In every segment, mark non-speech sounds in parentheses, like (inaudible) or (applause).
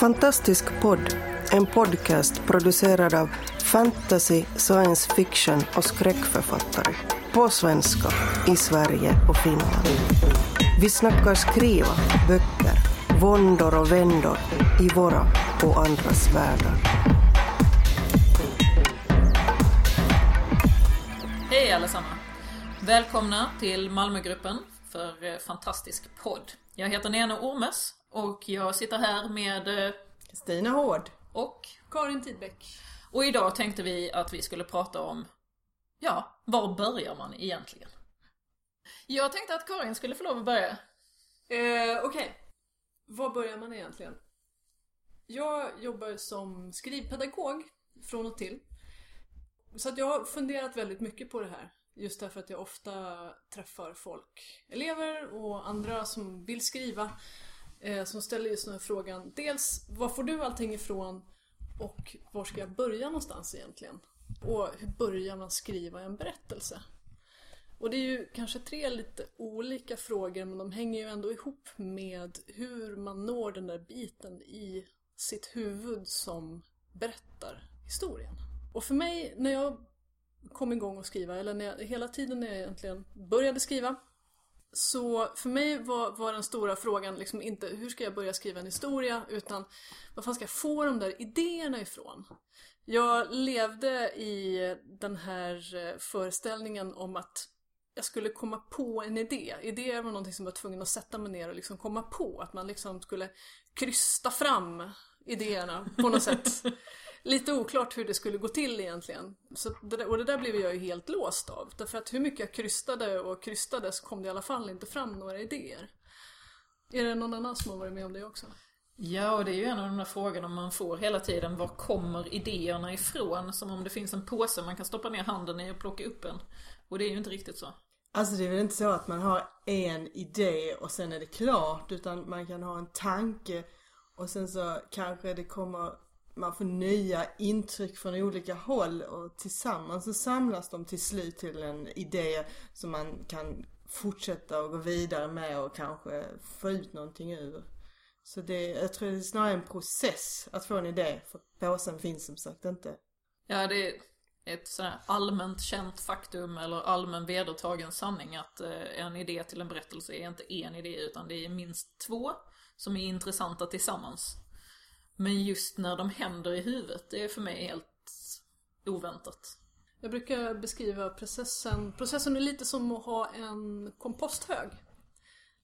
Fantastisk podd, en podcast producerad av fantasy, science fiction och skräckförfattare. På svenska, i Sverige och Finland. Vi snackar skriva, böcker, våndor och vändor i våra och andras världar. Hej allesammans! Välkomna till Malmögruppen för eh, Fantastisk podd. Jag heter Nena Ormes och jag sitter här med eh, Stina Hård. och Karin Tidbeck. och idag tänkte vi att vi skulle prata om Ja, var börjar man egentligen? Jag tänkte att Karin skulle få lov att börja. Eh, Okej, var börjar man egentligen? Jag jobbar som skrivpedagog från och till. Så jag har funderat väldigt mycket på det här. Just därför att jag ofta träffar folk, elever och andra som vill skriva. Eh, som ställer just den här frågan. Dels, var får du allting ifrån? Och var ska jag börja någonstans egentligen? Och hur börjar man skriva en berättelse? Och det är ju kanske tre lite olika frågor men de hänger ju ändå ihop med hur man når den där biten i sitt huvud som berättar historien. Och för mig, när jag kom igång att skriva, eller när jag, hela tiden när jag egentligen började skriva, så för mig var, var den stora frågan liksom inte hur ska jag börja skriva en historia, utan var fan ska jag få de där idéerna ifrån? Jag levde i den här eh, föreställningen om att jag skulle komma på en idé. Idéer var någonting som jag var tvungen att sätta mig ner och liksom komma på. Att man liksom skulle krysta fram idéerna på något sätt. (laughs) Lite oklart hur det skulle gå till egentligen. Så det där, och det där blev jag ju helt låst av. Därför att hur mycket jag krystade och krystade så kom det i alla fall inte fram några idéer. Är det någon annan som har varit med om det också? Ja, och det är ju en av de där frågorna man får hela tiden. Var kommer idéerna ifrån? Som om det finns en påse man kan stoppa ner handen i och plocka upp en. Och det är ju inte riktigt så. Alltså det är väl inte så att man har en idé och sen är det klart utan man kan ha en tanke och sen så kanske det kommer man får nya intryck från olika håll och tillsammans så samlas de till slut till en idé som man kan fortsätta och gå vidare med och kanske få ut någonting ur. Så det, jag tror det är snarare en process att få en idé för påsen finns som sagt inte. Ja, det är ett sådär allmänt känt faktum eller allmän vedertagen sanning att eh, en idé till en berättelse är inte en idé utan det är minst två som är intressanta tillsammans. Men just när de händer i huvudet, det är för mig helt oväntat. Jag brukar beskriva processen, processen är lite som att ha en komposthög.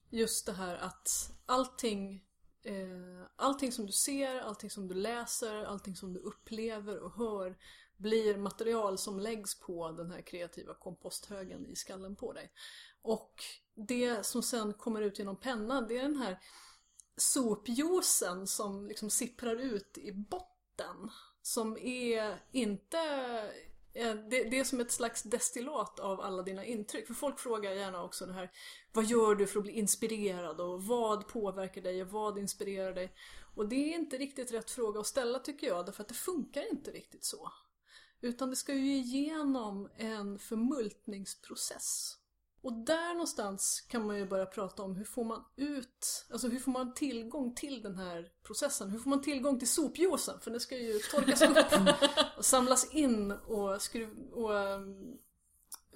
Just det här att allting, eh, allting som du ser, allting som du läser, allting som du upplever och hör blir material som läggs på den här kreativa komposthögen i skallen på dig. Och det som sen kommer ut genom pennan, det är den här sopjuicen som liksom sipprar ut i botten. Som är inte... Eh, det, det är som ett slags destillat av alla dina intryck. För folk frågar gärna också det här Vad gör du för att bli inspirerad? Och vad påverkar dig? Och vad inspirerar dig? Och det är inte riktigt rätt fråga att ställa tycker jag. Därför att det funkar inte riktigt så. Utan det ska ju igenom en förmultningsprocess. Och där någonstans kan man ju börja prata om hur får man ut, alltså hur får man tillgång till den här processen? Hur får man tillgång till sopjuicen? För det ska ju torkas upp (laughs) och samlas in och, skruv, och um,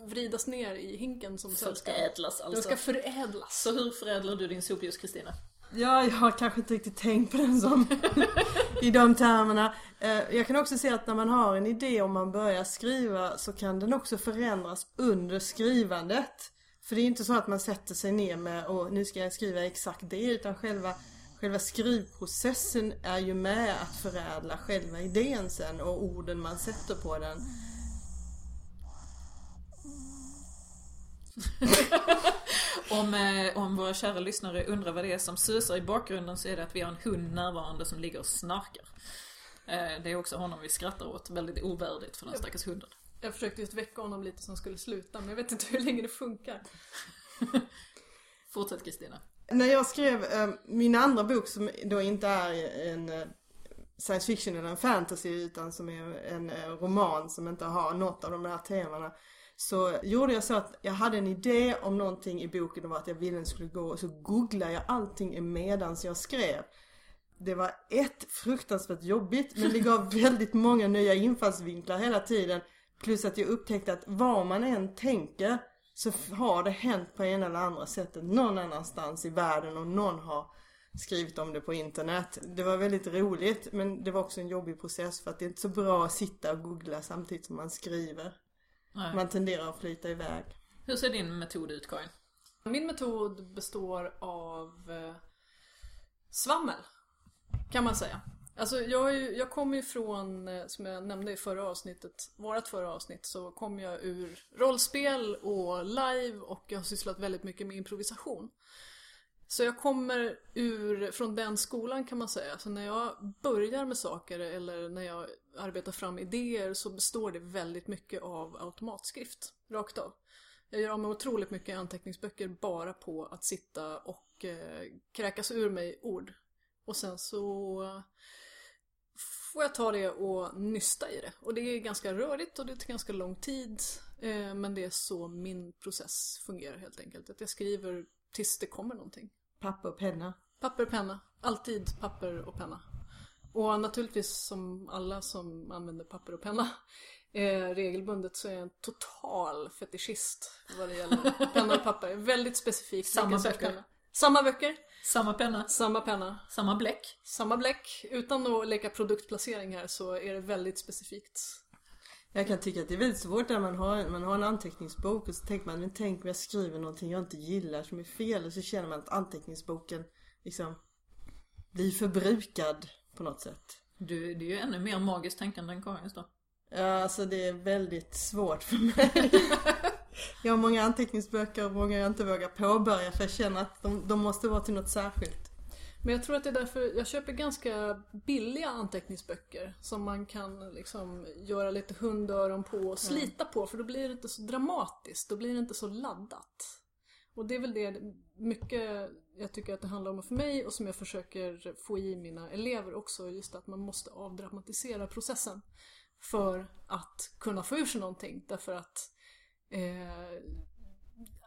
vridas ner i hinken som sen ska, Förädlas den alltså. ska förädlas. Så hur förädlar du din sopjuice Kristina? Ja, jag har kanske inte riktigt tänkt på den som (laughs) i de termerna. Eh, Jag kan också se att när man har en idé och man börjar skriva så kan den också förändras under skrivandet. För det är inte så att man sätter sig ner med och nu ska jag skriva exakt det utan själva Själva skrivprocessen är ju med att förädla själva idén sen och orden man sätter på den. (laughs) Om, eh, om våra kära lyssnare undrar vad det är som susar i bakgrunden så är det att vi har en hund närvarande som ligger och snarkar. Eh, det är också honom vi skrattar åt, väldigt ovärdigt för den stackars hunden. Jag försökte just väcka honom lite som skulle sluta men jag vet inte hur länge det funkar. (laughs) Fortsätt Kristina. När jag skrev eh, min andra bok som då inte är en eh, science fiction eller en fantasy utan som är en eh, roman som inte har något av de här temana. Så gjorde jag så att jag hade en idé om någonting i boken och att jag ville den skulle gå och så googlade jag allting medans jag skrev. det var ett fruktansvärt jobbigt men det gav (laughs) väldigt många nya infallsvinklar hela tiden. Plus att jag upptäckte att vad man än tänker så har det hänt på ena eller andra sättet någon annanstans i världen och någon har skrivit om det på internet. Det var väldigt roligt men det var också en jobbig process för att det är inte så bra att sitta och googla samtidigt som man skriver. Nej. Man tenderar att flyta iväg. Hur ser din metod ut Karin? Min metod består av eh, svammel, kan man säga. Alltså jag, ju, jag kommer ju från, eh, som jag nämnde i förra avsnittet, vårat förra avsnitt, så kommer jag ur rollspel och live och jag har sysslat väldigt mycket med improvisation. Så jag kommer ur, från den skolan kan man säga. Så när jag börjar med saker eller när jag arbetar fram idéer så består det väldigt mycket av automatskrift, rakt av. Jag gör av med otroligt mycket anteckningsböcker bara på att sitta och eh, kräkas ur mig ord. Och sen så får jag ta det och nysta i det. Och det är ganska rörigt och det tar ganska lång tid. Eh, men det är så min process fungerar helt enkelt. Att jag skriver tills det kommer någonting. Papper och penna. Papper och penna. Alltid papper och penna. Och naturligtvis som alla som använder papper och penna eh, regelbundet så är jag en total fetischist vad det gäller (laughs) penna och papper. Väldigt specifikt. Samma böcker. Samma böcker. Samma penna, Samma penna. samma bläck. Samma bläck. Utan att leka produktplacering här så är det väldigt specifikt. Jag kan tycka att det är väldigt svårt när man har, man har en anteckningsbok och så tänker man, men tänk om jag skriver någonting jag inte gillar som är fel och så känner man att anteckningsboken liksom blir förbrukad på något sätt. Du, det är ju ännu mer magiskt tänkande än Karins då. Ja, alltså det är väldigt svårt för mig. (laughs) jag har många anteckningsböcker och många jag inte vågar påbörja för jag känner att de, de måste vara till något särskilt. Men jag tror att det är därför jag köper ganska billiga anteckningsböcker som man kan liksom göra lite hundöron på och slita på för då blir det inte så dramatiskt, då blir det inte så laddat. Och det är väl det mycket jag tycker att det handlar om för mig och som jag försöker få i mina elever också, just att man måste avdramatisera processen för att kunna få ur sig någonting därför att eh,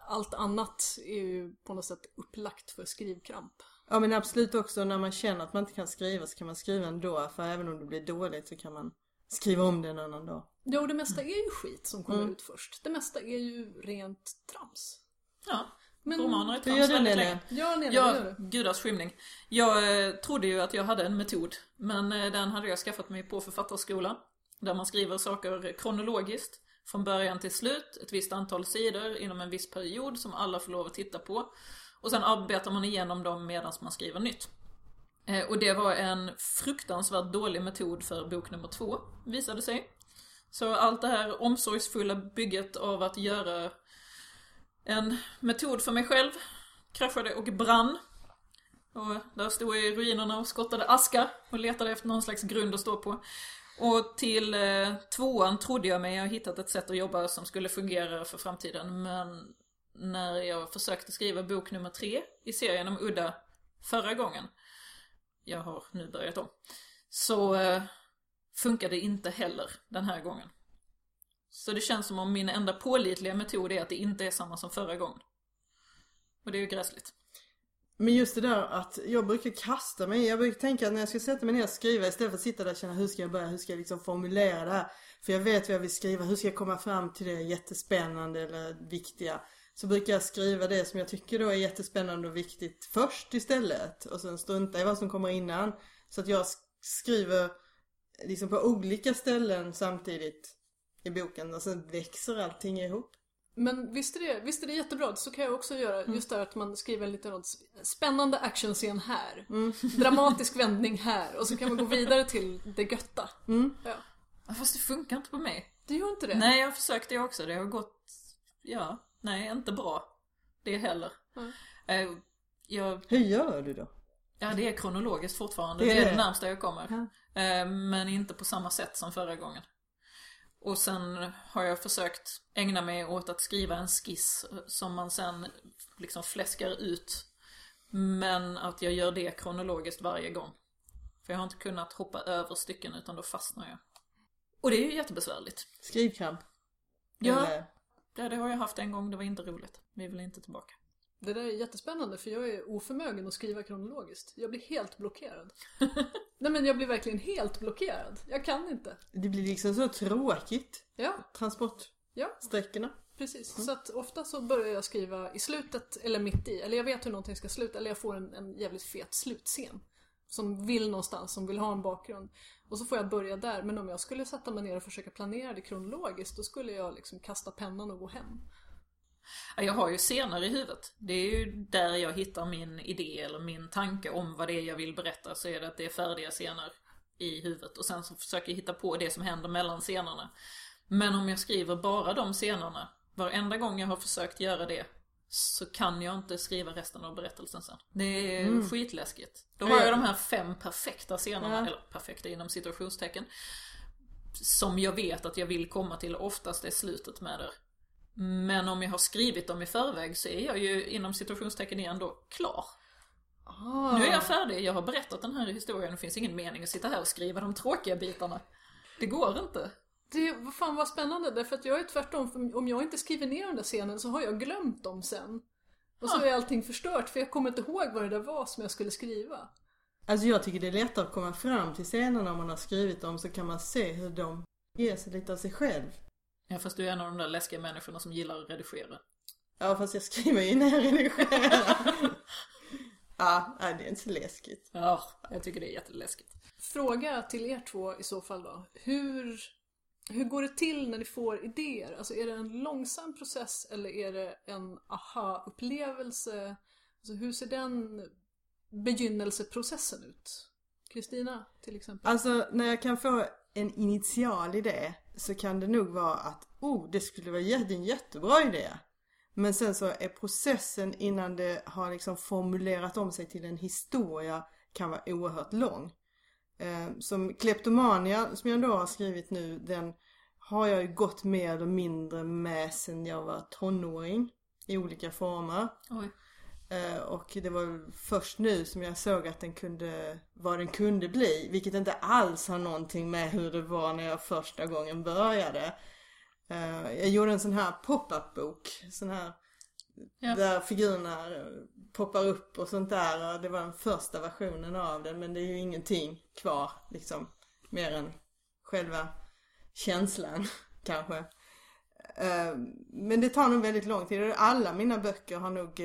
allt annat är ju på något sätt upplagt för skrivkramp. Ja men absolut också när man känner att man inte kan skriva så kan man skriva ändå för även om det blir dåligt så kan man skriva om det en annan dag. Ja, och det mesta är ju skit som kommer Mm. ut först. Det mesta är ju rent trams. Ja, Men romaner är trams gör du väldigt länge. Ja, Lena, det gör gudars skymning. Jag eh, trodde ju att jag hade en metod, men eh, den hade jag skaffat mig på författarskolan. Där man skriver saker kronologiskt, från början till slut, ett visst antal sidor inom en viss period som alla får lov att titta på. Och sen arbetar man igenom dem medan man skriver nytt. Eh, och det var en fruktansvärt dålig metod för bok nummer två, visade sig. Så allt det här omsorgsfulla bygget av att göra en metod för mig själv kraschade och brann. Och där stod jag i ruinerna och skottade aska och letade efter någon slags grund att stå på. Och till eh, tvåan trodde jag mig ha hittat ett sätt att jobba som skulle fungera för framtiden. Men när jag försökte skriva bok nummer tre i serien om Udda förra gången, jag har nu börjat om, så eh, funkade inte heller den här gången. Så det känns som om min enda pålitliga metod är att det inte är samma som förra gången. Och det är ju gräsligt. Men just det där att jag brukar kasta mig Jag brukar tänka att när jag ska sätta mig ner och skriva istället för att sitta där och känna hur ska jag börja, hur ska jag liksom formulera det här? För jag vet vad jag vill skriva, hur ska jag komma fram till det jättespännande eller viktiga? Så brukar jag skriva det som jag tycker då är jättespännande och viktigt först istället. Och sen strunta i vad som kommer innan. Så att jag skriver liksom på olika ställen samtidigt i boken och sen växer allting ihop. Men visst är, det, visst är det jättebra, så kan jag också göra. Just det här att man skriver en liten spännande actionscen här. (laughs) Dramatisk vändning här. Och så kan man gå vidare till det götta. Ja. Ja, Fast det funkar inte på mig. Det gör inte det? Nej, jag har försökt det också. Det har gått, ja, nej, inte bra. Det heller. Mm. Jag, Hur gör du då? ja, det är kronologiskt fortfarande. Det Det är det det. närmsta jag kommer. Eh, Men inte på samma sätt som förra gången. Och sen har jag försökt ägna mig åt att skriva en skiss som man sen liksom fläskar ut. Men att jag gör det kronologiskt varje gång. För jag har inte kunnat hoppa över stycken utan då fastnar jag. Och det är ju jättebesvärligt. Skrivkramp? Ja. Eller- Ja, det har jag haft en gång, det var inte roligt. Vi vill inte tillbaka. Det där är jättespännande för jag är oförmögen att skriva kronologiskt. Jag blir helt blockerad. (laughs) Nej men jag blir verkligen helt blockerad. Jag kan inte. Det blir liksom så tråkigt. Ja, Transportsträckorna. ja precis. Så att ofta så börjar jag skriva i slutet eller mitt i. Eller jag vet hur någonting ska sluta. Eller jag får en, en jävligt fet slutscen. Som vill någonstans, som vill ha en bakgrund. Och så får jag börja där. Men om jag skulle sätta mig ner och försöka planera det kronologiskt. Då skulle jag liksom kasta pennan och gå hem. Ja, Jag har ju scener i huvudet. Det är ju där jag hittar min idé eller min tanke om vad det är jag vill berätta. Så är det att det är färdiga scener i huvudet. Och sen så försöker jag hitta på det som händer mellan scenerna. Men om jag skriver bara de scenerna, varenda gång jag har försökt göra det, så kan jag inte skriva resten av berättelsen sen. Det är skitläskigt. Då har jag de här fem perfekta scenerna, Ja. eller perfekta inom situationstecken. Som jag vet att jag vill komma till, oftast är slutet med det. Men om jag har skrivit dem i förväg så är jag ju inom situationstecken igen då klar. Ah. Nu är jag färdig, jag har berättat den här historien, det finns ingen mening att sitta här och skriva de tråkiga bitarna. Det går inte. Det, vad fan vad spännande, därför att jag är tvärtom. För om jag inte skriver ner den där scenen så har jag glömt dem sen. Och så är allting förstört för jag kommer inte ihåg vad det där var som jag skulle skriva. Alltså jag tycker det är lättare att komma fram till scenerna om man har skrivit dem så kan man se hur de ger sig lite av sig själv. Ja fast du är en av de där läskiga människorna som gillar att redigera. Ja fast jag skriver ju när jag redigerar. ja, det är inte så läskigt. Ja, jag tycker det är jätteläskigt. Fråga till er två i så fall då. Hur, hur går det till när ni får idéer? Alltså är det en långsam process eller är det en aha-upplevelse? Alltså hur ser den begynnelseprocessen ut? Kristina till exempel. Alltså när jag kan få en initial idé så kan det nog vara att oh, det skulle vara en jättebra idé. Men sen så är processen innan det har liksom formulerat om sig till en historia kan vara oerhört lång. Eh, som Kleptomania som jag då har skrivit nu den har jag ju gått mer eller mindre med sen jag var tonåring i olika former. Oj. Eh, Och det var först nu som jag såg att den kunde, vad den kunde bli. Vilket inte alls har någonting med hur det var när jag första gången började. Eh, Jag gjorde en sån här pop-up bok. Sån här Ja. där figurerna poppar upp och sånt där. Och Det var den första versionen av den men det är ju ingenting kvar liksom. Mer än själva känslan (laughs) kanske. Eh, Men det tar nog väldigt lång tid. Alla mina böcker har nog,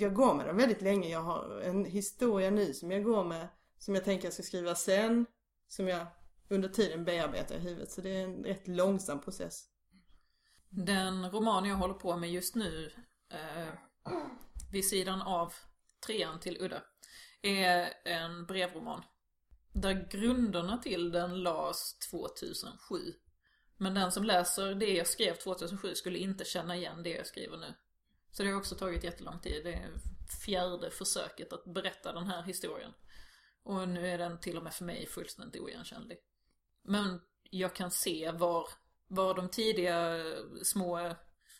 jag går med dem väldigt länge. Jag har en historia nu som jag går med, som jag tänker jag ska skriva sen. Som jag under tiden bearbetar i huvudet. Så det är en rätt långsam process. Den roman jag håller på med just nu, eh, vid sidan av trean till Udda, är en brevroman. Där grunderna till den lades 2007. Men den som läser det jag skrev 2007 skulle inte känna igen det jag skriver nu. Så det har också tagit jättelång tid. Det är fjärde försöket att berätta den här historien. Och nu är den till och med för mig fullständigt oigenkännlig. Men jag kan se var, var de tidiga små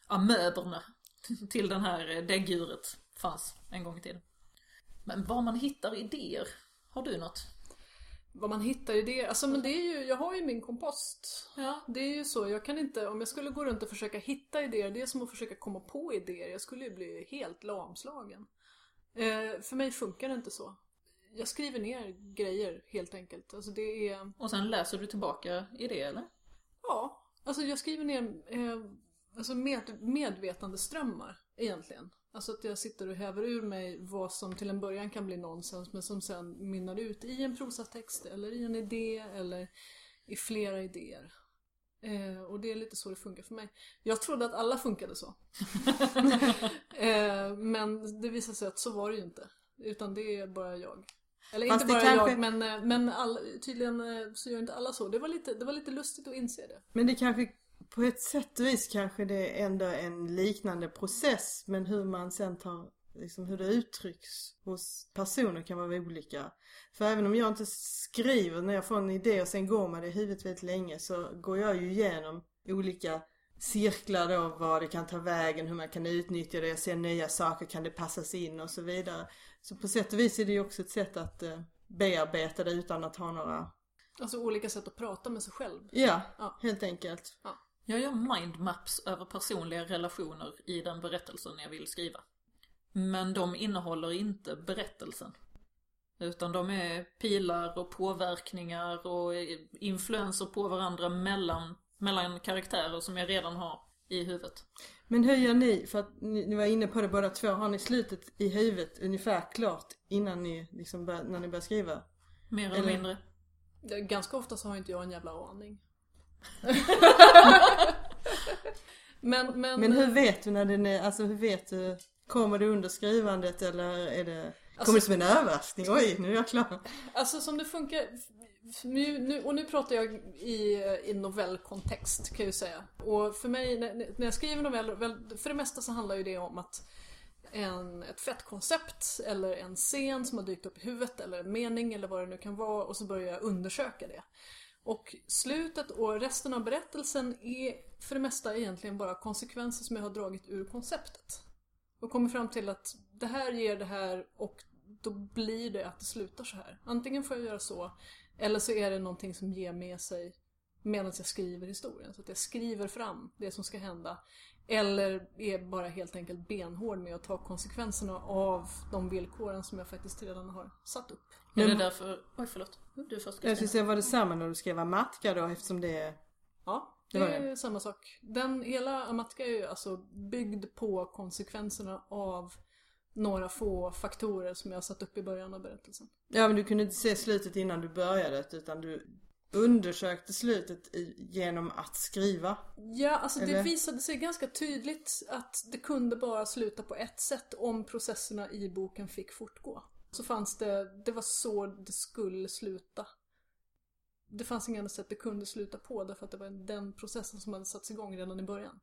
amöberna (laughs) till den här däggdjuret fanns en gång i tiden. Men var man hittar idéer, har du något? Vad man hittar idéer. Alltså men det är ju, jag har ju min kompost. Ja. Det är ju så, jag kan inte, om jag skulle gå runt och försöka hitta idéer, det är som att försöka komma på idéer. Jag skulle ju bli helt lamslagen. Eh, för mig funkar det inte så. Jag skriver ner grejer helt enkelt. Alltså det är, Och sen läser du tillbaka i det eller? ja. Alltså jag skriver ner eh, alltså med, medvetandeströmmar egentligen. Alltså att jag sitter och häver ur mig vad som till en början kan bli nonsens men som sen mynnar ut i en prosatext eller i en idé eller i flera idéer. Eh, och det är lite så det funkar för mig. Jag trodde att alla funkade så. (laughs) eh, men det visade sig att så var det ju inte. Utan det är bara jag. Eller Fast inte bara kanske- jag, men, eh, men all, tydligen eh, så gör inte alla så. Det var, lite, det var lite lustigt att inse det. Men det kanske, på ett sätt och vis kanske det är ändå en liknande process. Men hur man sen tar, liksom hur det uttrycks hos personer kan vara olika. För även om jag inte skriver när jag får en idé och sen går med det i huvudet väldigt länge så går jag ju igenom olika cirklar då, vad det kan ta vägen, hur man kan utnyttja det, jag ser nya saker, kan det passas in och så vidare. Så på sätt och vis är det ju också ett sätt att eh, bearbeta det utan att ha några, Alltså olika sätt att prata med sig själv. ja, Ja. helt enkelt. Jag gör mindmaps över personliga relationer i den berättelsen jag vill skriva. Men de innehåller inte berättelsen. Utan de är pilar och påverkningar och influenser på varandra mellan, mellan karaktärer som jag redan har i huvudet. Men hur gör ni? För att ni, ni var inne på det båda två. Har ni slutet i huvudet ungefär klart innan ni liksom bör, när ni börjar skriva? Mer eller, Eller- mindre. Ganska ofta så har inte jag en jävla aning. Men, men, Men hur vet du när den är, alltså hur vet du? Kommer det under skrivandet eller är det, Alltså- kommer det som en överraskning? Oj, nu är jag klar. Alltså som det funkar, nu, och nu pratar jag i, i novellkontext kan jag ju säga. Och för mig, när, jag skriver noveller, för det mesta så handlar ju det om att en, ett fett koncept eller en scen som har dykt upp i huvudet eller en mening eller vad det nu kan vara och så börjar jag undersöka det. Och slutet och resten av berättelsen är för det mesta egentligen bara konsekvenser som jag har dragit ur konceptet. Och kommer fram till att det här ger det här och då blir det att det slutar så här. Antingen får jag göra så eller så är det någonting som ger med sig medan jag skriver historien. Så att jag skriver fram det som ska hända. Eller är bara helt enkelt benhård med att ta konsekvenserna av de villkoren som jag faktiskt redan har satt upp. Är det Men- därför... Oj förlåt. Du först Jag skulle säga, var det samma när du skrev Amatka då eftersom det är... Ja, Det det, är samma sak. Den, hela Amatka är ju alltså byggd på konsekvenserna av några få faktorer som jag har satt upp i början av berättelsen. Ja men du kunde inte se slutet innan du började utan du undersökte slutet i, genom att skriva. Ja, alltså det visade sig ganska tydligt att det kunde bara sluta på ett sätt om processerna i boken fick fortgå. Så fanns det, det var så det skulle sluta. Det fanns inget annat sätt det kunde sluta på därför att det var den processen som hade satts igång redan i början.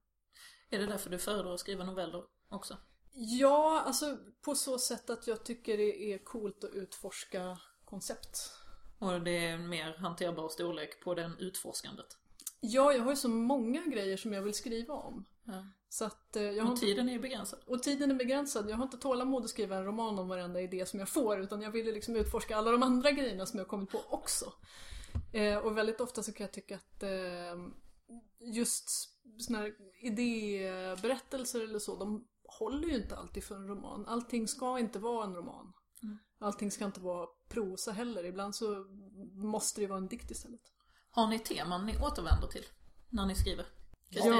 Är det därför du föredrar att skriva noveller också? Ja, alltså på så sätt att jag tycker det är coolt att utforska koncept. Och det är en mer hanterbar storlek på den utforskandet. Ja, jag har ju så många grejer som jag vill skriva om. Ja. Så att eh, jag Och tiden är ju begränsad. Och tiden är begränsad. Jag har inte tålamod att skriva en roman om varenda idé som jag får utan jag vill liksom utforska alla de andra grejerna som jag har kommit på också. Eh, och väldigt ofta så kan jag tycka att eh, just såna här idéberättelser eller så, de håller ju inte alltid för en roman. Allting ska inte vara en roman. Allting ska inte vara prosa heller. Ibland så måste det vara en dikt istället. Har ni teman ni återvänder till när ni skriver? Kristina?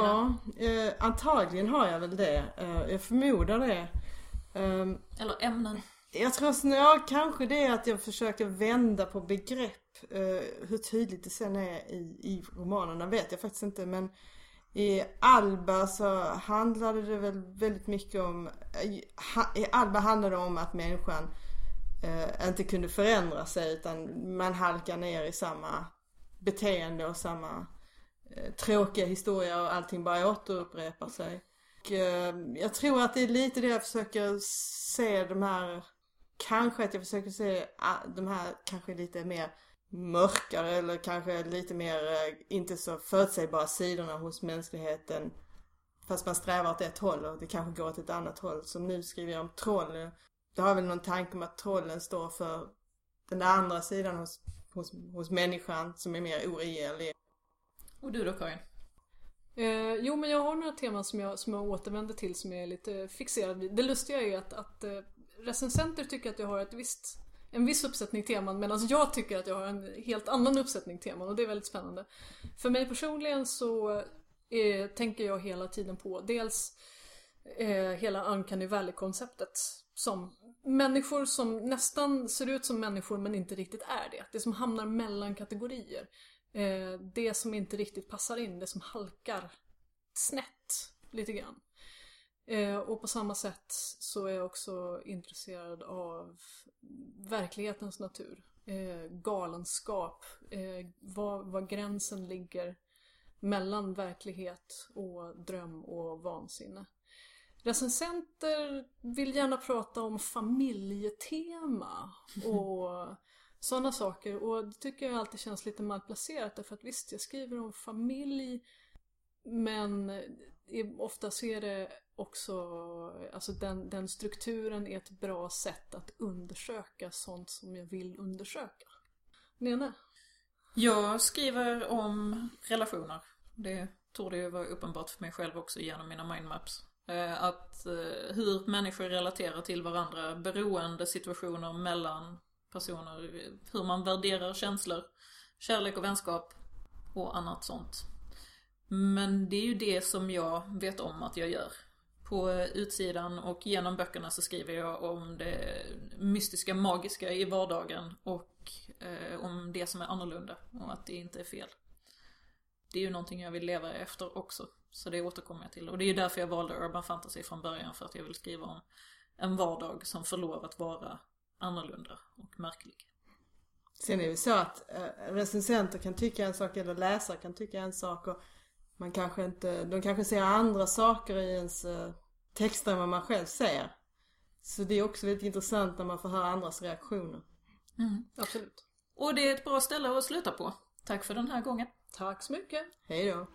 Ja, eh, antagligen har jag väl det. Eh, jag förmodar det. Ehm, Eller ämnen? Jag tror snarare kanske det är att jag försöker vända på begrepp. Eh, hur tydligt det sen är i, i romanerna vet jag faktiskt inte men i Alba så handlade det väl väldigt mycket om, i ha- i Alba handlade det om att människan eh, inte kunde förändra sig utan man halkar ner i samma beteende och samma eh, tråkiga historia och allting bara återupprepar sig. Och, eh, jag tror att det är lite det jag försöker se de här Kanske att jag försöker se ah, de här kanske lite mer mörkare eller kanske lite mer eh, inte så förutsägbara sidorna hos mänskligheten. Fast man strävar åt ett håll och det kanske går åt ett annat håll. Som nu skriver jag om troll. Det har väl någon tanke om att trollen står för den där andra sidan hos, hos, hos människan som är mer oregerlig. Och du då Karin? Eh, jo, men jag har några teman som jag, som jag återvänder till som jag är lite fixerad vid. Det lustiga är att, att eh, recensenter tycker att jag har ett visst, en viss uppsättning teman medan jag tycker att jag har en helt annan uppsättning teman och det är väldigt spännande. För mig personligen så eh, tänker jag hela tiden på dels eh, hela Uncanny Valley-konceptet som människor som nästan ser ut som människor men inte riktigt är det. Det som hamnar mellan kategorier. Eh, det som inte riktigt passar in, det som halkar snett lite grann. Eh, och på samma sätt så är jag också intresserad av verklighetens natur. Eh, galenskap. Var, var gränsen ligger mellan verklighet och dröm och vansinne. Recensenter vill gärna prata om familjetema och (laughs) sådana saker. Och det tycker jag alltid känns lite malplacerat därför att visst, jag skriver om familj men ofta så är det också, alltså den, den strukturen är ett bra sätt att undersöka sånt som jag vill undersöka. Nene? Jag skriver om relationer. Det torde ju vara uppenbart för mig själv också genom mina mindmaps. Eh, att eh, hur människor relaterar till varandra, beroende situationer mellan personer, hur man värderar känslor, kärlek och vänskap och annat sånt. Men det är ju det som jag vet om att jag gör. På utsidan och genom böckerna så skriver jag om det mystiska, magiska i vardagen och eh, om det som är annorlunda och att det inte är fel. Det är ju någonting jag vill leva efter också. Så det återkommer jag till. Och det är ju därför jag valde Urban Fantasy från början. För att jag vill skriva om en vardag som får lov att vara annorlunda och märklig. Sen är det ju så att eh, recensenter kan tycka en sak eller läsare kan tycka en sak och man kanske inte, de kanske ser andra saker i ens eh, texter än vad man själv ser. Så det är också väldigt intressant när man får höra andras reaktioner. Absolut. Och det är ett bra ställe att sluta på. Tack för den här gången. Tack så mycket. Hej då!